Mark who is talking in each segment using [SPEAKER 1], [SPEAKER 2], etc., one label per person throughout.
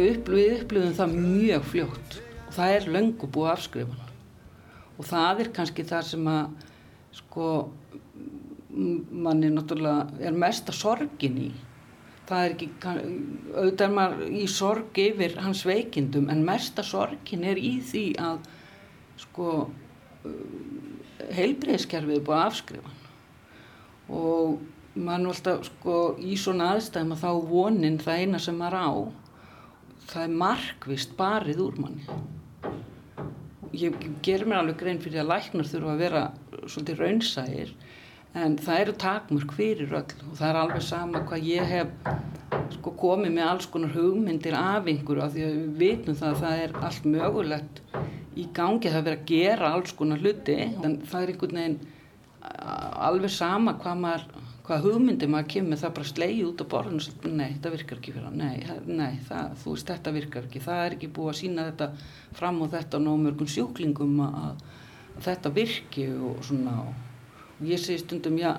[SPEAKER 1] við upplifum það mjög fljótt. Og það er löngu búið afskrifan og það er kannski það sem að sko manni náttúrulega er mesta sorgin í. Það er ekki, auðvitað er maður í sorg yfir hans veikindum en mesta sorgin er í því að sko heilbreyðskerfið er búið að afskrifa og mann alltaf sko í svona aðstæðum að þá vonin það eina sem maður á það er markvist barið úr manni. Ég ger mér alveg grein fyrir að læknar þurfa að vera svolítið raunsægir en það eru takmörk fyrir öll og það er alveg sama hvað ég hef sko komið með alls konar hugmyndir af einhverju af því að við vitum það að það er allt mögulegt í gangi það verið að gera alls konar hluti en það er einhvern veginn alveg sama hvað maður hvað hugmyndir maður kemur það bara sleið út á borðinu og nei þetta virkar ekki fyrir hann. Nei, nei það, þú veist þetta virkar ekki. Það er ekki búið að sína þetta fram og þetta á námörgum sjúklingum að, að þetta virki og svona og ég segi stundum já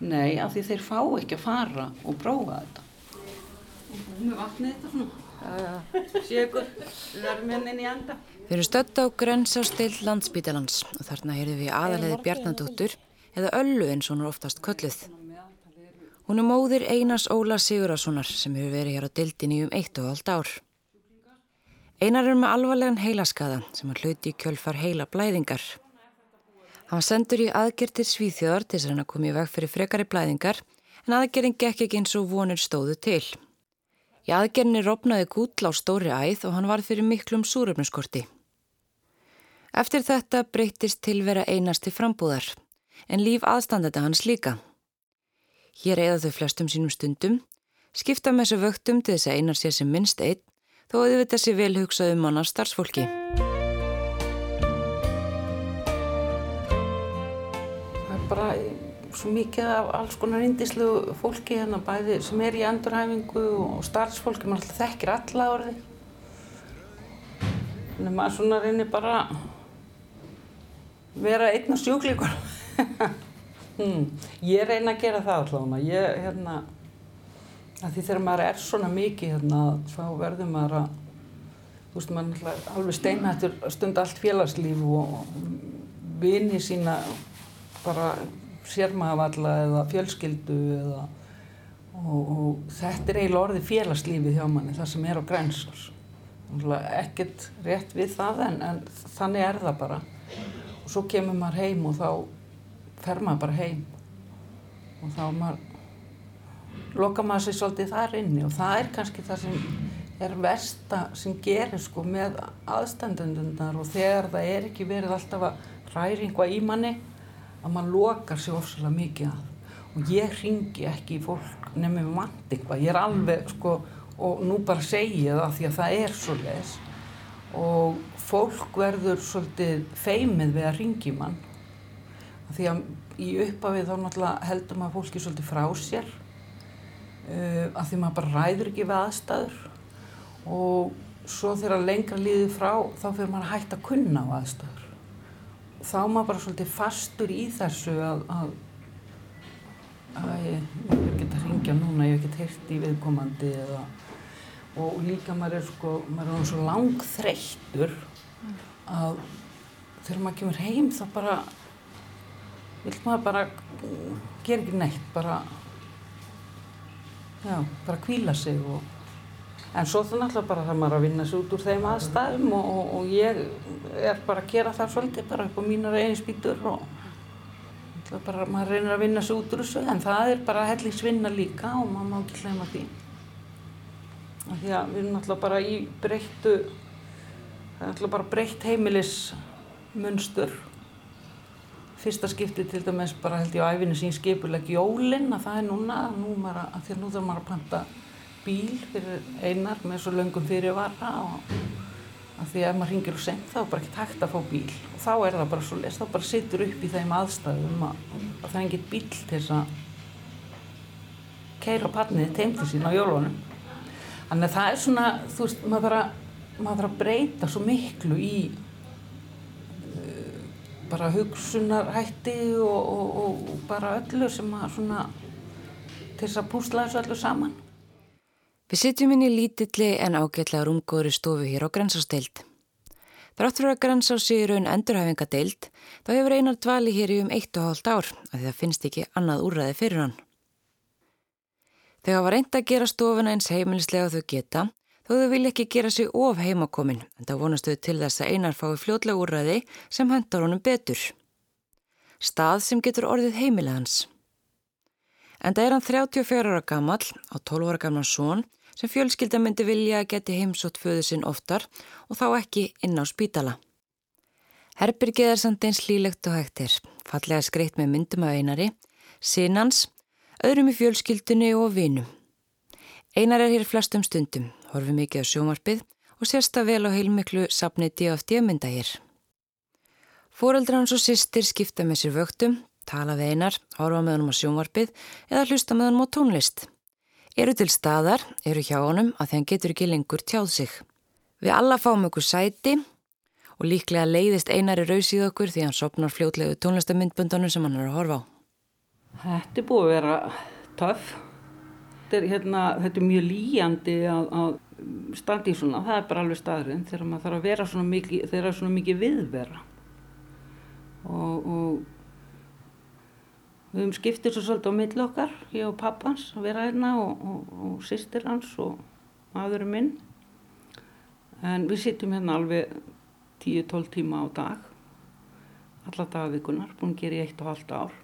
[SPEAKER 1] nei af því þeir fá ekki að fara og prófa þetta. Og með vatnið þetta svona? Við hérna inn í anda?
[SPEAKER 2] Við erum stödd á grönsástill landsbítalans og þarna heyrðum við aðalegði Bjarnadóttur eða Öllu eins og hún er oftast kölluð. Hún er móðir Einars Óla Sigurðarssonar sem hefur verið hér á dildinni um eitt og allt ár. Einar er með alvarlegan heilaskaða sem har hluti í kjölfar heila blæðingar. Hann sendur í aðgerð til Svíþjóðar til þess að hann komi í veg fyrir frekari blæðingar en aðgerðin gekk ekki eins og vonir stóðu til. Í aðgerðinni rofnaði gútl á stóri æð og hann varð fyrir miklum súröfnuskorti. Eftir þetta breytist til vera einasti frambúðar, en líf aðstandenda hans líka. Hér eða þau flestum sínum stundum, skipta með þessu vöktum til þess að einar sér sem minnst einn, þó að þau vita sér vel hugsað um hann af starfsfólki.
[SPEAKER 1] Það er bara svo mikið af alls konar indislu fólki hérna bæði sem er í endurhæfingu og starfsfólki, maður alltaf þekkir alla orði. Þannig að maður svona reynir bara vera einn af sjúklíkur. hmm. Ég reyna að gera það allavega. Ég, hérna, því þegar maður er svona mikið, hérna, þá verður maður að, þú veist, maður er alveg steinhættur stund allt félagslíf og vini sína bara sérmagavalla eða fjölskyldu eða, og, og þetta er eiginlega orðið félagslífið hjá manni, það sem er á grænsars. Ekkert rétt við það en, en þannig er það bara og svo kemur maður heim og þá fer maður bara heim. Og þá maður loka maður sér svolítið þar inni og það er kannski það sem er versta sem gerir sko með aðstandundundar og þegar það er ekki verið alltaf að ræri einhvað í manni að maður lokar sér ofsalega mikið að. Og ég ringi ekki í fólk nefnum vant eitthvað, ég er alveg sko og nú bara segja það því að það er svo les og fólk verður svolítið feimið við að ringi mann því að í uppafið þá náttúrulega heldur maður fólki svolítið frá sér uh, að því maður bara ræður ekki við aðstæður. Og svo þegar lengra líður frá þá fyrir maður að hætta að kunna á aðstæður. Þá maður bara svolítið fastur í þessu að, að, að ég, ég get að ringja núna, ég get heilt í viðkomandi eða og líka maður er sko, maður er svo langþreyttur að þegar maður kemur heim þá bara vil maður bara gera ekki neitt bara já, bara kvíla sig og en svo það náttúrulega bara það maður að vinna sig út úr þeim aðstæðum og, og, og ég er bara að gera það svolítið bara upp á mínar eiginspítur og bara maður reynir að vinna sig út úr þessu en það er bara hellingsvinna líka og maður má ekki hlema því. Því að við erum náttúrulega bara í breyttu það er náttúrulega bara breytt heimilismunstur fyrsta skipti til dæmis bara held ég á æfinu sín skipuleg jólinn að það er núna nú maður, að því að nú þarf maður að panta bíl fyrir einar með svo löngum fyrirvara og að því að ef maður ringir úr sent þá er bara ekkert hægt að fá bíl. Og þá er það bara svo les, þá bara sittur upp í þeim aðstæðum að, að það er ekkert bíl til þess að keira pannið teimti sín á jólunum. Þannig að það er svona, þú veist, maður þarf að, maður þarf að breyta svo miklu í bara hugsunarhætti og, og, og bara öllu sem að svona, til þess að púsla þessu öllu saman.
[SPEAKER 2] Við sitjum inn í lítilli en ágætla rungóri stofu hér á grensasteild. Þrátt fyrir að grensá sig í raun endurhæfingadeild þá hefur einar dvali hér í um eitt og hálft ár að það finnst ekki annað úrræði fyrir hann. Þegar var reynd að gera stofuna eins heimilislega þau geta þó þau vilja ekki gera sig of heimakomin en það vonastu til þess að einar fái fljótlega úrræði sem hendar honum betur. Stað sem getur orðið heimilegans. En það er hann 34 ára gammal á 12 ára gamlan són sem fjölskylda myndi vilja að geti heimsótt föðu sinn oftar og þá ekki inn á spítala. Herbyrgið er samt eins hlýlegt og hægtir, fallega skreitt með myndum af einari, sinans, öðrum í fjölskyldunni og vinum. Einar er hér flestum stundum, horfum mikið á sjómarpið og sérsta vel á heilmiklu sapni DFD mynda hér. Fóreldra hans og sýstir skipta með sér vöktum, tala við einar, horfa með hann á sjómarpið eða hlusta með hann á tónlist eru til staðar, eru hjá honum að þeim getur ekki lengur tjáð sig. Við alla fáum okkur sæti og líklega leiðist einari raus í okkur því hann sopnar fljótlegu tónlistamindbundunum sem hann er að horfa á.
[SPEAKER 1] Þetta er búið að vera töff. Þetta er, hérna, þetta er mjög líjandi að, að standi í svona, það er bara alveg staðurinn þegar maður þarf að vera svona mikið, þegar það er svona mikið viðvera. Og, og Við höfum skiptið svo svolítið á milli okkar, ég og pappans að vera hérna og, og, og sýstir hans og maðurinn minn. En við sittum hérna alveg 10-12 tíma á dag, alla dagvíkunar, búin að gera í eitt og halvt ár.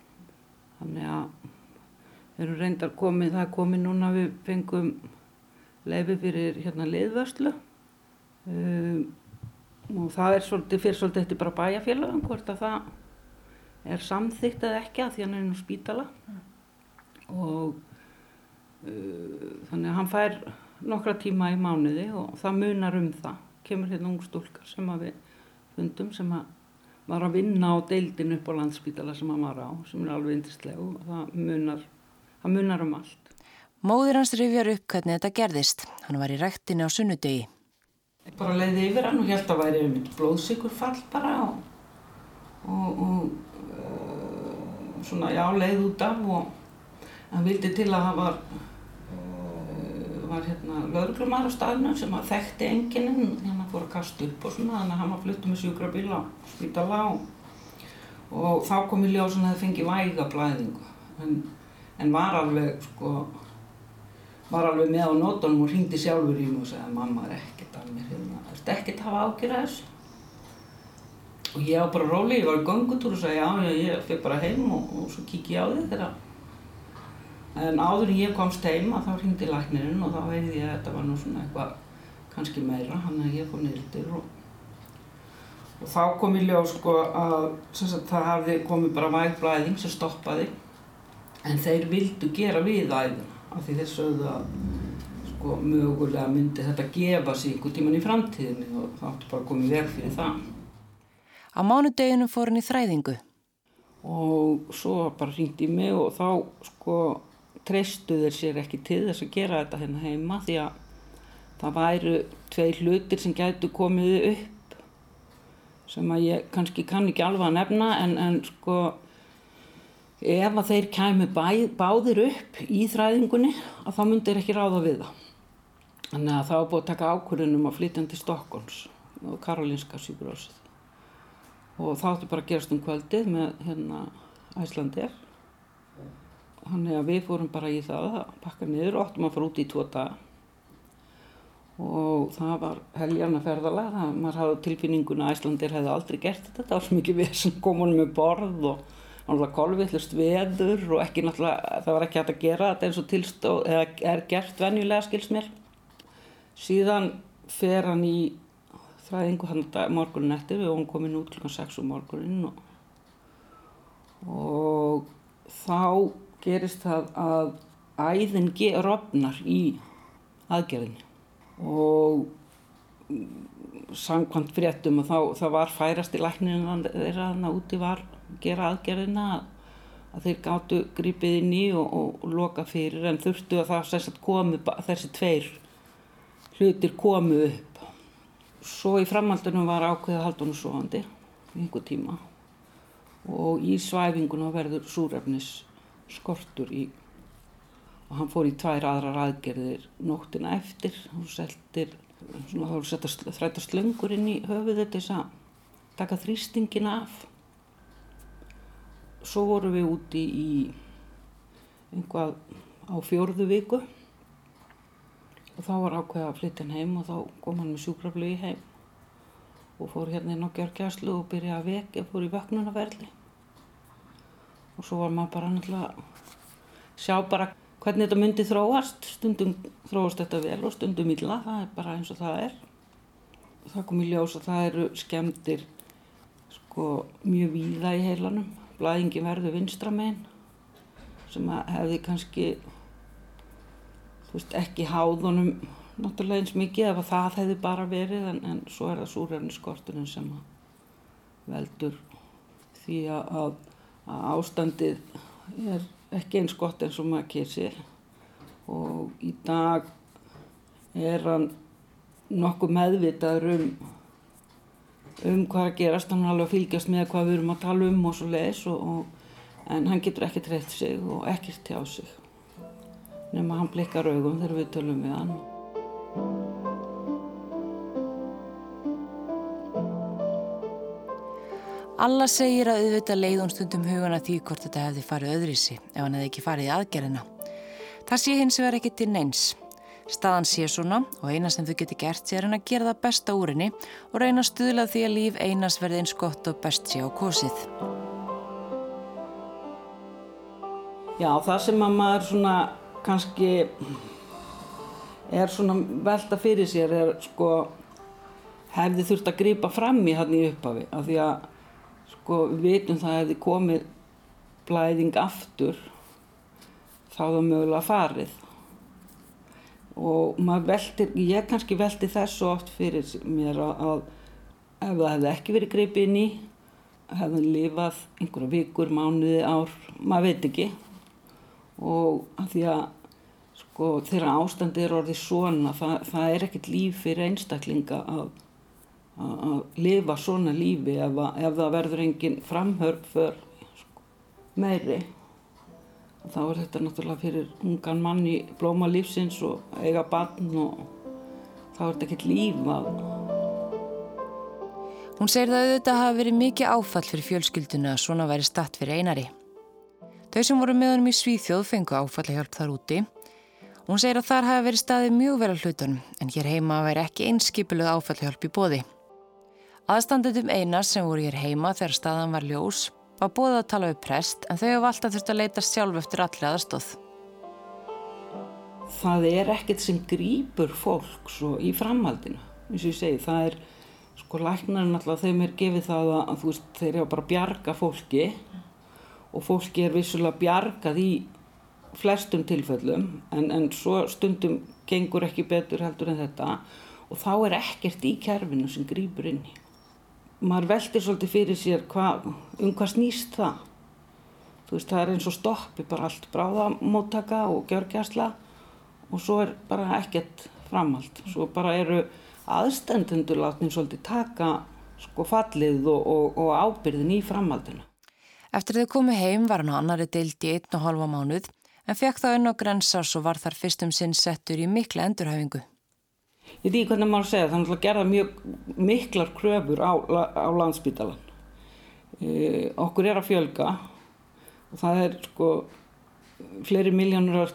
[SPEAKER 1] Þannig að við erum reyndar komið, það er komið núna við fengum leifi fyrir hérna leiðvörslu um, og það er svolítið, fyrir svolítið eftir bara bæjarfélagum hvort að það er samþygt eða ekki að því hann er á spítala. Og uh, þannig að hann fær nokkra tíma í mánuði og það munar um það. Kemur hérna ung stúlkar sem að við fundum sem að var að vinna á deildin upp á landspítala sem hann var á sem er alveg indistlegu og það munar, það munar um allt.
[SPEAKER 2] Móður hans rifjar upp hvernig þetta gerðist. Hann var í rættinni á sunnudegi.
[SPEAKER 1] Ég bara leiði yfir hann og held að væri um blóðsikur fall bara og, og, og svona já leið út af og hann vildi til að það var uh, var hérna lauruglumar á staðnum sem að þekkti enginn hérna fór að kasta upp og svona þannig að hann var fluttu með sjúkrabíl á spítala og, og þá kom í ljós að það fengi væga blæðingu en, en var alveg sko var alveg með á nótunum og ringdi sjálfur í mig og segði mamma er ekkert að mér hérna, er ekkert að hafa ágjörða þessu? Og ég á bara róli, ég var í gangutúr og sagði já, já, ég fyrir bara heim og, og svo kík ég á þig þegar. En áður en ég komst heim að þá ringdi læknirinn og þá veiði ég að þetta var nú svona eitthvað kannski meira, hann að ég fór nýrtir og, og þá kom ég ljó sko að sagt, það hafði komið bara vægblæðing sem stoppaði en þeir vildu gera við æðina af því þeir sögðu að sko mögulega myndi þetta gefa sig einhver tíman í framtíðinni og þá ættu bara komið veg fyrir það
[SPEAKER 2] Á mánudeginu fór hann í þræðingu.
[SPEAKER 1] Og svo bara ringdi í mig og þá sko treystu þeir sér ekki til þess að gera þetta hérna heima því að það væru tvei hlutir sem gætu komið upp sem að ég kannski kann ekki alveg að nefna en, en sko ef að þeir kæmu bæ, báðir upp í þræðingunni að þá myndir ekki ráða við það. Þannig að það var búið að taka ákvörðunum að flytja til Stokkons og Karolinska sjúkurásið og það átti bara að gerast um kvöldið með hérna Æslandir þannig að við fórum bara í það að pakka niður og áttum að fara út í tvo daga. Og það var heljarna ferðala það, maður hafði tilfinninguna að Æslandir hefði aldrei gert þetta. Það var mikið við sem komunum með borð og náttúrulega kolvillust veður og ekki náttúrulega, það var ekki hægt að gera þetta eins og tilstóð, eða er gert venjulega skils mér. Síðan fer hann í fæðingu hann morgunin eftir. Við vorum komin út klukkan 6 um morgunin og, og þá gerist það að æðin rofnar í aðgerðinni. Og sangkvæmt fréttum og þá, það var færast í lækninu þeirra þannig að úti var gera aðgerðina að þeir gáttu grípið inn í og, og, loka fyrir en þurftu að það komi, þessi tveir hlutir komu upp. Svo í framhaldunum var halda hann svoandi einhver tíma. Og í svæfinguna verður súrefnis skortur í og hann fór í tvær aðrar aðgerðir nóttina eftir. Og seltir þá voru sett að þræta slöngur inn í höfuðu þess að taka þrýstingin af svo voru við úti í einhvað á fjórðu viku. Og þá var ákveða að flytja hann heim og þá kom hann með sjúkraflögi heim og fór hérna inn á Gjörgjæslu og byrjaði að vekja, fór í vöknunarverli og svo var maður bara náttúrulega sjá bara hvernig þetta myndi þróast. Stundum þróast þetta vel og stundum illa það er bara eins og það er. Það kom í ljós að það eru skemmtir sko mjög víða í heilanum blæðingi verður vinstramein sem hefði kannski veist, ekki háðunum náttúrulega eins mikið ef það hefði bara verið en, en svo er það súrefniskortunum sem veldur því að, að ástandið er ekki eins gott eins og maður kýrsi og í dag er hann nokkuð meðvitaður um um hvað að gerast, hann er alveg að fylgjast með hvað við erum að tala um og svo leiðis en hann getur ekki treytt sig og ekkert tjá sig nema hann blikkar augum þegar við tölum við hann.
[SPEAKER 2] Alla segir að auðvitað leiðun stundum hugan að því hvort þetta hefði farið öðrisi ef hann hefði ekki farið í aðgerðina. Það sé hins vegar ekki til neins. Staðan sé svona og eina sem þau geti gert sé er hann að gera það besta úr henni og reyna að stuðla því að líf einas verði eins gott og best sé á kosið.
[SPEAKER 1] Já, það sem að maður svona kannski er svona velta fyrir sér er sko hefði þurft að grýpa fram í hann í upphafi af því að sko við veitum það hefði komið blæðing aftur þá það mögulega farið og maður veldir, ég kannski veldi þessu oft fyrir mér að ef það hefði ekki verið greipið inn í hefði hann lifað einhverja vikur, mánuði, ár, maður veit ekki. Og að því að sko þegar ástandi er orðið svona það, það er ekkert líf fyrir einstaklinga að, að, að lifa svona lífi ef, að, ef það verður engin framhörp för sko, meiri þá er þetta náttúrulega fyrir ungan mann í blóma lífsins og eiga barn og þá er þetta ekkert líf að
[SPEAKER 2] Hún segir það auðvitað hafa verið mikið áfall fyrir fjölskylduna að svona væri statt fyrir einari. Þau sem voru með honum í Svíþjóð fengu áfallahjálp þar úti. Hún segir að þar hafa verið staðið mjög vel á hlutunum en hér heima væri ekki einskipiluð áfallahjálp í bóði. Aðstandutum einar sem voru hér heima þegar staðan var ljós var bóðið að tala við prest en þau hafa alltaf þurft að leita sjálf eftir allir aðstóð.
[SPEAKER 1] Það er ekkert sem grýpur fólk svo í framhaldinu, eins og ég segi, það er sko læknarinn alltaf þeim er gefið það að, að þú veist þeir eru bara að bjarga fólki og fólki er vissulega bjargað í flestum tilfellum en, en svo stundum gengur ekki betur heldur en þetta og þá er ekkert í kerfinu sem grýpur inn í. Maður veldir svolítið fyrir sér hva, um hvað snýst það. Þú veist það er eins og stoppi bara allt bráðamóttaka og gjörgjastla og svo er bara ekkert framhald. Svo bara eru aðstendendur látni svolítið taka sko fallið og, og, og ábyrðin í framhaldinu.
[SPEAKER 2] Eftir þau komið heim var hann annari deild í einn og halva mánuð en fekk það unn á grensás og var þar fyrstum sinn settur í mikla endurhæfingu.
[SPEAKER 1] Ég veit hvernig maður segja það, þannig að gerða mjög miklar kröfur á, á landsbytalan. E, okkur er að fjölga og það er sko fleiri miljónur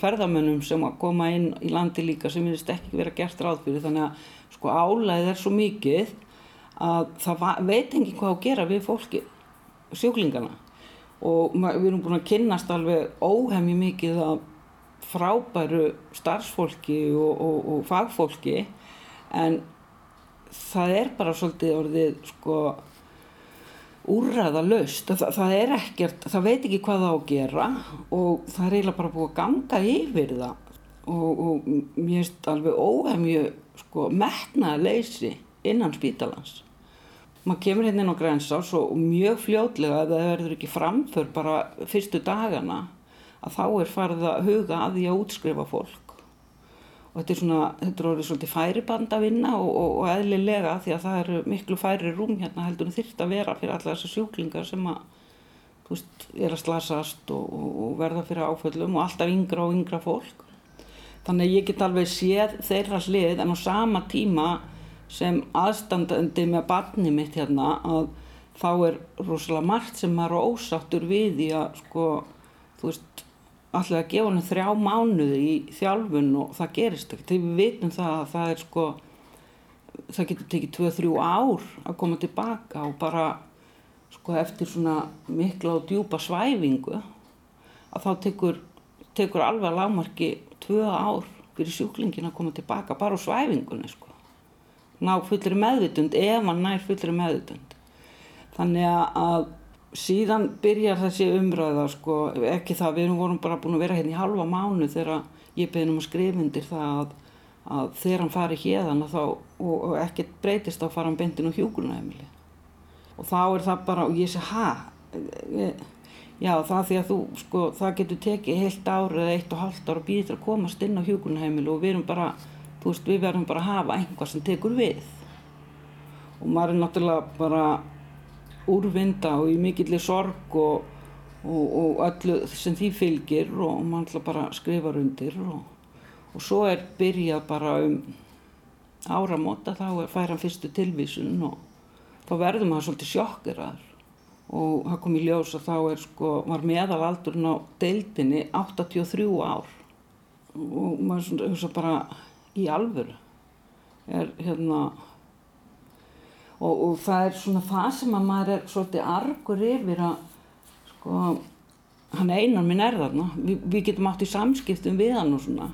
[SPEAKER 1] ferðamönnum sem að koma inn í landi líka sem er ekki verið að gert ráð fyrir þannig að sko álæðið er svo mikið að það veit ekki hvað að gera við fólkið sjúklingana og við erum búin að kynnast alveg óhemmi mikið af frábæru starfsfólki og, og, og fagfólki en það er bara svolítið orðið sko úrræða löst, það, það er ekkert það veit ekki hvað það á að gera og það er eiginlega bara búið að ganga yfir það. Og, og mér finnst alveg óhemju sko metnaða leysi innan spítalans. Maður kemur hérna inn á grensás og mjög fljótlega ef það verður ekki framför bara fyrstu dagana að þá er farið að huga að því að útskrifa fólk og þetta er svona, þetta er orðið svolítið færiband að vinna og, og, og eðlilega því að það eru miklu færi rúm hérna heldur en þyrrt að vera fyrir alla þessar sjúklingar sem að þú veist, er að slasast og, og, verða fyrir áföllum og alltaf yngra og yngra fólk. Þannig að ég get alveg séð þeirra hlið en á sama tíma sem aðstandandi með barni mitt hérna að þá er rosalega margt sem maður ósáttur við í að sko, þú veist, alltaf að gefa henni þrjá mánuði í þjálfun og það gerist ekki. Þegar við vitum það að það er sko, það getur tekið 2-3 ár að koma tilbaka og bara sko eftir svona mikla og djúpa svæfingu að þá tekur, tekur alveg að lágmarki 2 ár fyrir sjúklingin að koma tilbaka bara á svæfingunni sko. Ná fullri meðvitund ef hann nær fullri meðvitund. Þannig að síðan byrjar þessi umræða sko, ekki það, við vorum bara búin að vera hérna í halva mánu þegar ég beðin um að skrifundir það að, að þegar hann fari hérðan og, og ekkert breytist á faran bendin og hjúgrunæmili og þá er það bara, og ég sé, hæ? Já, það því að þú, sko, það getur tekið heilt ár eða eitt og halvt ár að býða til að komast inn á hjúgrunæmili og við erum bara, þú veist, við verðum bara að hafa einhvað sem tekur við og maður er náttúrulega bara úrvinda og í mikillir sorg og, og, og öllu sem því fylgir og mann ætla bara að skrifa undir og, og svo er byrjað bara um áramóta þá er færan fyrstu tilvísun og þá verður maður svolítið sjokkeraður. Og það kom í ljós að þá er sko, var meðalaldurinn á deildinni 83 ár. Og maður svona bara í alvöru? Er hérna og, og það er svona það sem að maður er svolítið argur yfir að sko hann einan minn er þarna. Vi, við getum átt í samskiptum við hann og svona.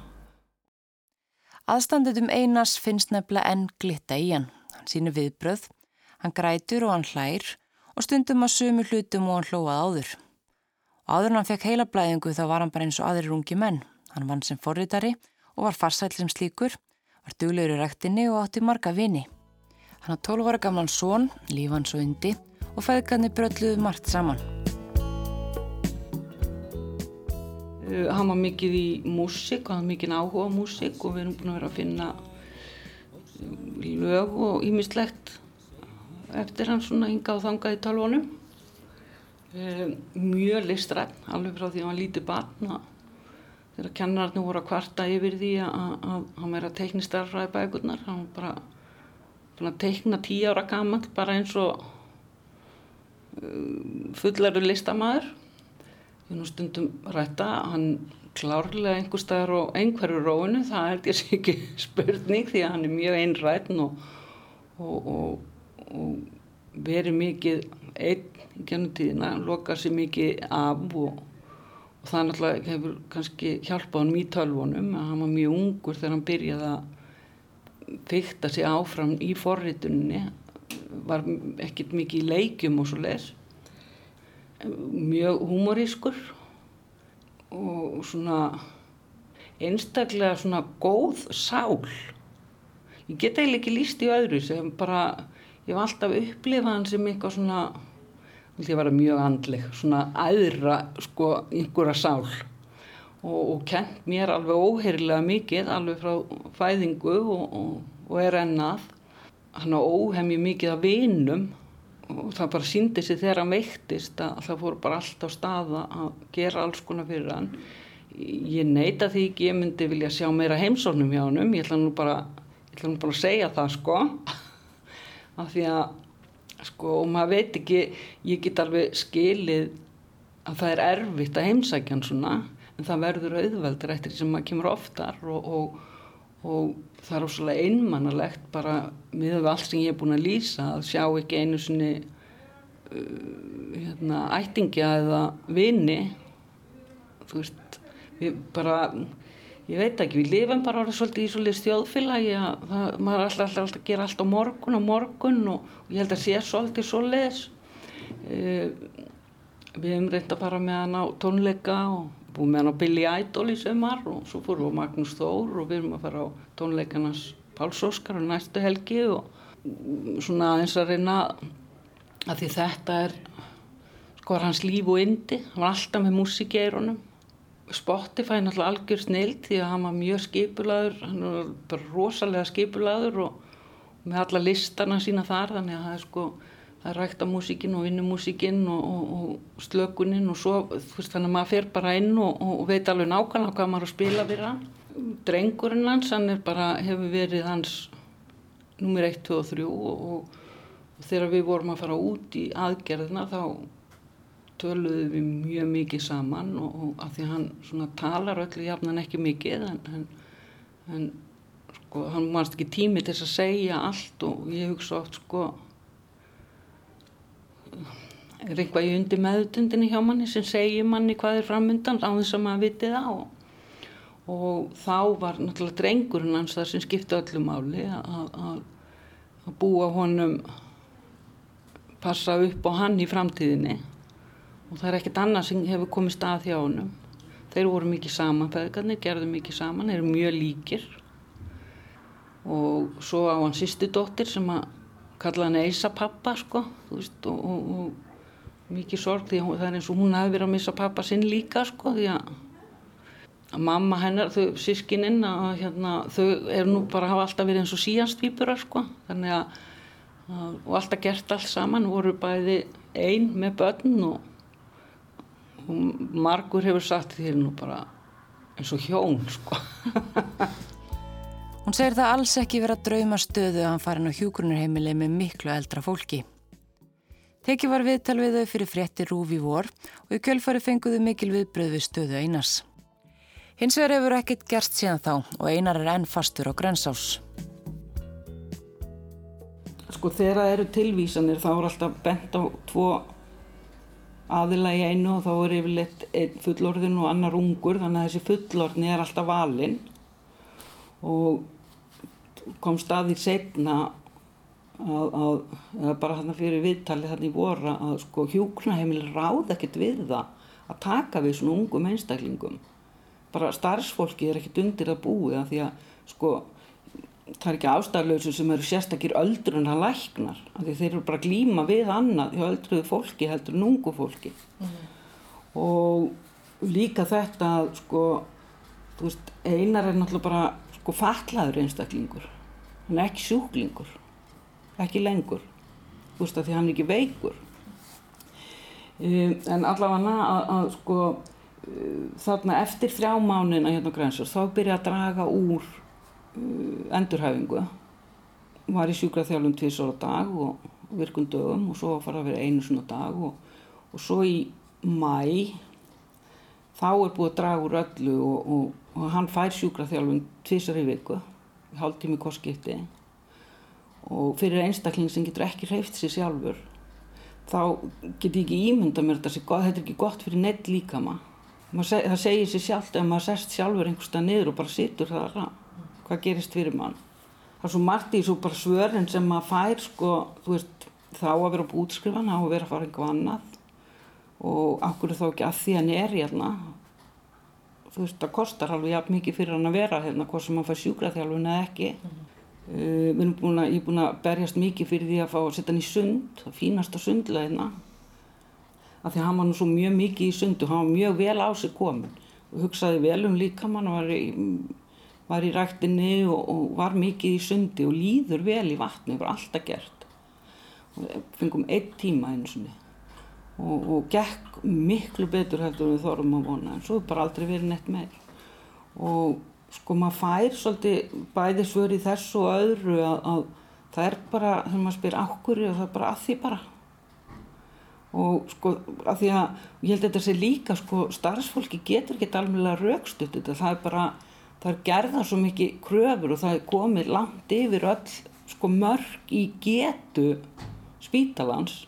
[SPEAKER 2] Aðstandutum einas finnst nefnilega enn glitta í hann. Hann sínur viðbröð, hann grætur og hann hlær og stundum að sumu hlutum og hann hlóað áður. Áður en hann fekk heila blæðingu þá var hann bara eins og aðrir ungi menn. Hann vann sem forritari og var farsæl sem slíkur var duglegur í rektinni og átti marga vini Hann har 12 ára gamlan són, lífans og undi og feðgarnir brölluðu margt saman.
[SPEAKER 1] Uh, hann var mikið í músík hann var mikið áhuga á músík og við erum búin að vera að finna lög og ímislegt eftir hann svona hingað og þangað í talvonum. Uh, mjög listrætt, alveg frá því að hann var lítið barn og þegar kennararnir voru að kvarta yfir því að, hann verið að teikni starfræði bækurnar, hann bara að teikna tíu ára gammal bara eins og uh, fullaru listamæður ég nú stundum rætta hann klárlega einhver staðar og einhverju róinu það ég sé ekki spurning því að hann er mjög einrætn og, og, og, og verið mikið einn í gennum tíðina loka sér mikið af og það náttúrulega hefur kannski hjálpað hann mjög tölvunum að hann var mjög ungur þegar hann byrjaði að fyrta sig áfram í forritunni var ekkert mikið í leikjum og svo les mjög humorískur og svona einstaklega svona góð sál. Ég get eiginlega ekki líst í öðru sem bara ég hef alltaf upplifað hann sem eitthvað svona ég var mjög andleg svona aðra sko einhverja sál og, og kent mér alveg óheirilega mikið alveg frá fæðingu og, og, og er ennað. Hann á óhemji mikið af vinum og það bara síndi sig þegar hann veiktist að það fór bara allt á staða að gera alls konar fyrir hann. Ég neita því ekki, ég myndi vilja sjá meira heimsóknum hjá hann ég ætla nú bara, ætla nú bara að segja það sko. Af því að sko og maður veit ekki ég get alveg skilið að það er erfitt að heimsækja hann svona en það verður auðveldur eftir því sem maður kemur oftar og, og, og það er óslulega einmannalegt bara með allt sem ég er búin að lýsa að sjá ekki einu svoni uh, hérna, ættingja eða vini. Þú veist við bara ég veit ekki, við lifum bara orðið svolítið í svolítið stjóðfélagi að maður er alltaf, alltaf, alltaf að gera allt á morgun og morgun og, og ég held að sé svolítið svolítið uh, við hefum reynd að fara með hann á tónleika og búið með hann á Billy Idol í sömar og svo fórum við á Magnús Þór og við erum að fara á tónleikarnas Páls Óskar og næstu helgi og svona eins að reyna að því þetta er sko hans líf og indi hann var alltaf með músík í eirunum Spotify er náttúrulega algjör snild því að hann var mjög skipulaður. Hann var bara rosalega skipulaður og með alla listana sína þar þannig að það er sko að rækta músíkin og vinna músíkin og, og, og slökunin og svo veist, þannig að maður fer bara inn og, og veit alveg nákvæmlega hvað maður að spila við hann. Drengurinn hans, hann er bara, hefur verið hans nummer 1, 2 og 3 og þegar við vorum að fara út í aðgerðina þá töluðum við mjög mikið saman og af því að hann svona talar öllu jafnan ekki mikið en, en, en sko hann varst ekki tími til að segja allt og ég hugsa oft sko er eitthvað í undir meðutundinni hjá manni sem segir manni hvað er framöndan á þess að maður viti það? Og, og þá var náttúrulega drengurinn hans þar sem skipti öllu máli að búa honum passa upp á hann í framtíðinni. Og það er ekkert annað sem hefur komið stað hjá honum. Þeir voru mikið saman feðgarnir, gerðu mikið saman, þeir eru mjög líkir. Og svo á hann sýstu dóttir sem að kalla hann Eisa pappa sko veist, og, og, og mikið sorg því það er eins og hún hafi verið að missa pappa sinn líka sko því að, að mamma hennar, þau sískininn að hérna, þau eru nú bara að hafa alltaf verið eins og síjanstýpura sko þannig að, að og alltaf gert allt saman, voru bæði einn með börn og, og margur hefur sagt því nú bara eins og hjón sko
[SPEAKER 2] Hún segir það alls ekki vera drauma stöðu að hann farin á hjúgrunarheimili með miklu eldra fólki Tekið var viðtal við þau fyrir frétti rúfi vor og í kjölfari fenguðu mikil viðbröð við stöðu Einars. Hins vegar hefur ekkert gerst síðan þá og Einar er enn fastur á grensás.
[SPEAKER 1] Sko þegar það eru tilvísanir þá er alltaf bent á tvo aðila í einu og þá er yfirleitt einn fullorðin og annar ungur þannig að þessi fullorðni er alltaf valinn og kom staðið setna að, að, að bara þarna fyrir viðtalið þarna í voru að sko hjúknaheimil ráð ekkert við það að taka við svona ungum einstaklingum. Bara starfsfólki er ekkert undir að búi að því að sko það er ekki ástæðlausu sem eru sérstakir öldrun að læknar því þeir eru bara glíma við annað hjá öldruðu fólki heldur en ungu fólki. Mm. og líka þetta sko veist, einar er náttúrulega bara sko fatlaður einstaklingur hann er ekki sjúklingur ekki lengur þú veist að því hann er ekki veikur. Um, en allavega að, að sko uh, þarna eftir þrjá mánina hérna Grensjós þá byrja að draga úr uh, endurhæfingu. Var í sjúkraþjálfum tvísar á dag og virkun dögum og svo fara að vera einu svona dag og, og svo í mæ þá er búið að draga úr öllu og, og, og hann fær sjúkraþjálfum tvísar í viku hálftími korskipti og fyrir einstakling sem getur ekki hreift sér sjálfur þá getur ég ekki ímynda mér þetta þetta er ekki gott fyrir neitt líka maður það segir sér sjálft ef maður sest sjálfur einhverstað niður og bara situr það hvað gerist fyrir mann? Það er svo margt í svo bara svörin sem maður fær sko, veist, þá að vera på útskrifan þá að vera að fara einhver annað. Og er þá ekki að því hann er hérna þú veist það kostar alveg jafn mikið fyrir hann að vera hérna hvort sem hann fær sjúkraþjálfun eða ekki. Mm -hmm. Uh, búin að, ég er búin að berjast mikið fyrir því að fá að setja hann í sund, það fínasta sundleina af því að hann var nú svo mjög mikið í sundu, hann var mjög vel á sig komin og hugsaði vel um líka hann var í, var í rættinni og, og var mikið í sundi og líður vel í vatni, það var alltaf gert. Og fengum einn tíma einu svonni og, og gekk miklu betur heldur við þorrum að vona en svo er bara aldrei verið neitt meir. Og sko maður fær svolítið bæði svör í þessu og öðru að, að það er bara, þegar maður spyr ákvöru og það er bara að því bara? Og sko að því að ég held að þetta sé líka sko starfsfólki getur ekki alveg raukstutt þetta, það er bara, það er gerða svo mikið kröfur og það er komið langt yfir öll sko mörg í getu spítalans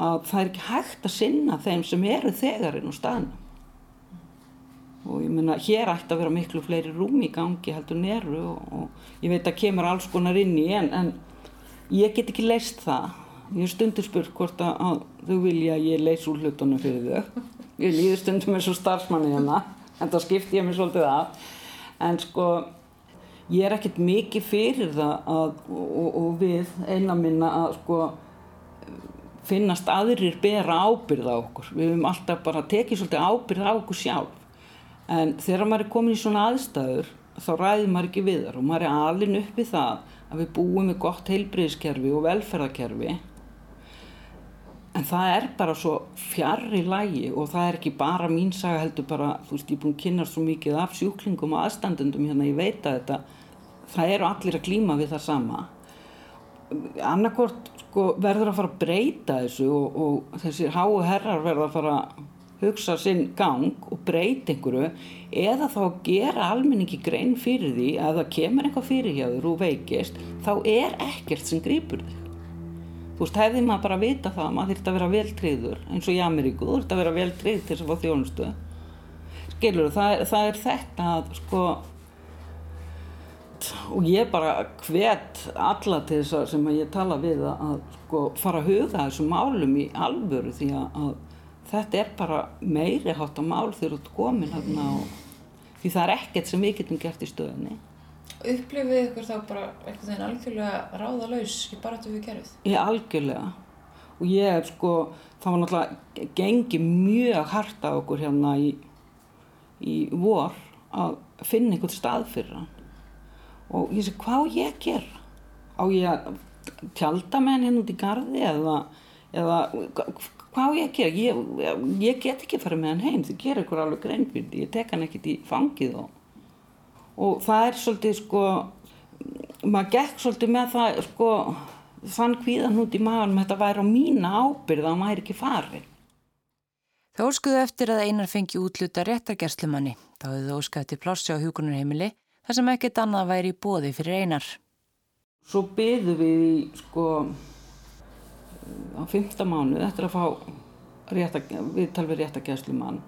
[SPEAKER 1] að það er ekki hægt að sinna þeim sem eru þegarinn á staðnum. Og ég menna hér ætti að vera miklu fleiri rúm í gangi heldur neru og, og ég veit að kemur alls konar inn í en, en ég get ekki leist það. Ég stundir spurt hvort að, að þau vilja að ég leys úr hlutunum fyrir þau. Ég líður stundum eins og starfsmanni hérna en það skipt ég mér svolítið af. En sko ég er ekkert mikið fyrir það að, og, og við eina minna að sko finnast aðrir bera ábyrð á okkur. Við höfum alltaf bara tekið svolítið ábyrð á okkur sjálf. En þegar maður er komin í svona aðstæður þá ræðir maður ekki við þar og maður er alin upp í það að við búum með gott heilbriðskerfi og velferðarkerfi. En það er bara svo fjarr í lægi og það er ekki bara mín saga heldur bara, þú veist, ég er búin að kynna svo mikið af sjúklingum og aðstandendum hérna, ég veit að þetta, það eru allir að klíma við það sama. Annarkort sko, verður að fara að breyta þessu og, og þessir háu herrar verður að fara að hugsa sinn gang og breyta einhverju eða þá gera almenningi grein fyrir því að það kemur eitthvað fyrir hjá þér og veikist, þá er ekkert sem grýpur þig. Þú veist, hefði maður bara að vita það, maður þurft að vera vel tríður, eins og í Ameríku, þú þurft að vera vel tríð til þess að fá þjónustu. Skilur, það, það er þetta að, sko, og ég bara hvet alla til þess að sem að ég tala við að, að sko, fara að huga þessum málum í alvöru því að, að þetta er bara meiri hátt á mál þegar þú ert komin hérna og því það er ekkert sem við getum gert í stöðinni.
[SPEAKER 2] Upplifið ykkur þá bara eitthvað þenn algjörlega ráðalaus í baratu við gerðið?
[SPEAKER 1] Ég algjörlega og ég sko, það var náttúrulega gengið mjög hardt á okkur hérna í, í vor að finna einhvern stað fyrir hann og ég sé hvað ég að gera? Á ég að tjálta með hann hérna út í gardi eða, eða hvað ég að gera? Ég, ég get ekki farið með hann heim, þið gerir ykkur alveg greinbyrdi, ég tek hann ekkert í fangið og og það er svolítið sko maður gekk svolítið með það sko þann kvíðan út í maðurum þetta væri á mína ábyrð að maður ekki farin
[SPEAKER 2] Það óskuðu eftir að einar fengi útluta réttargerslumanni þá hefðu þau óskað til plássi á hjúkunarheimili þar sem ekkert annað væri í bóði fyrir einar.
[SPEAKER 1] Svo byðu við í sko á fymta mánu eftir að fá viðtal við réttargerslumann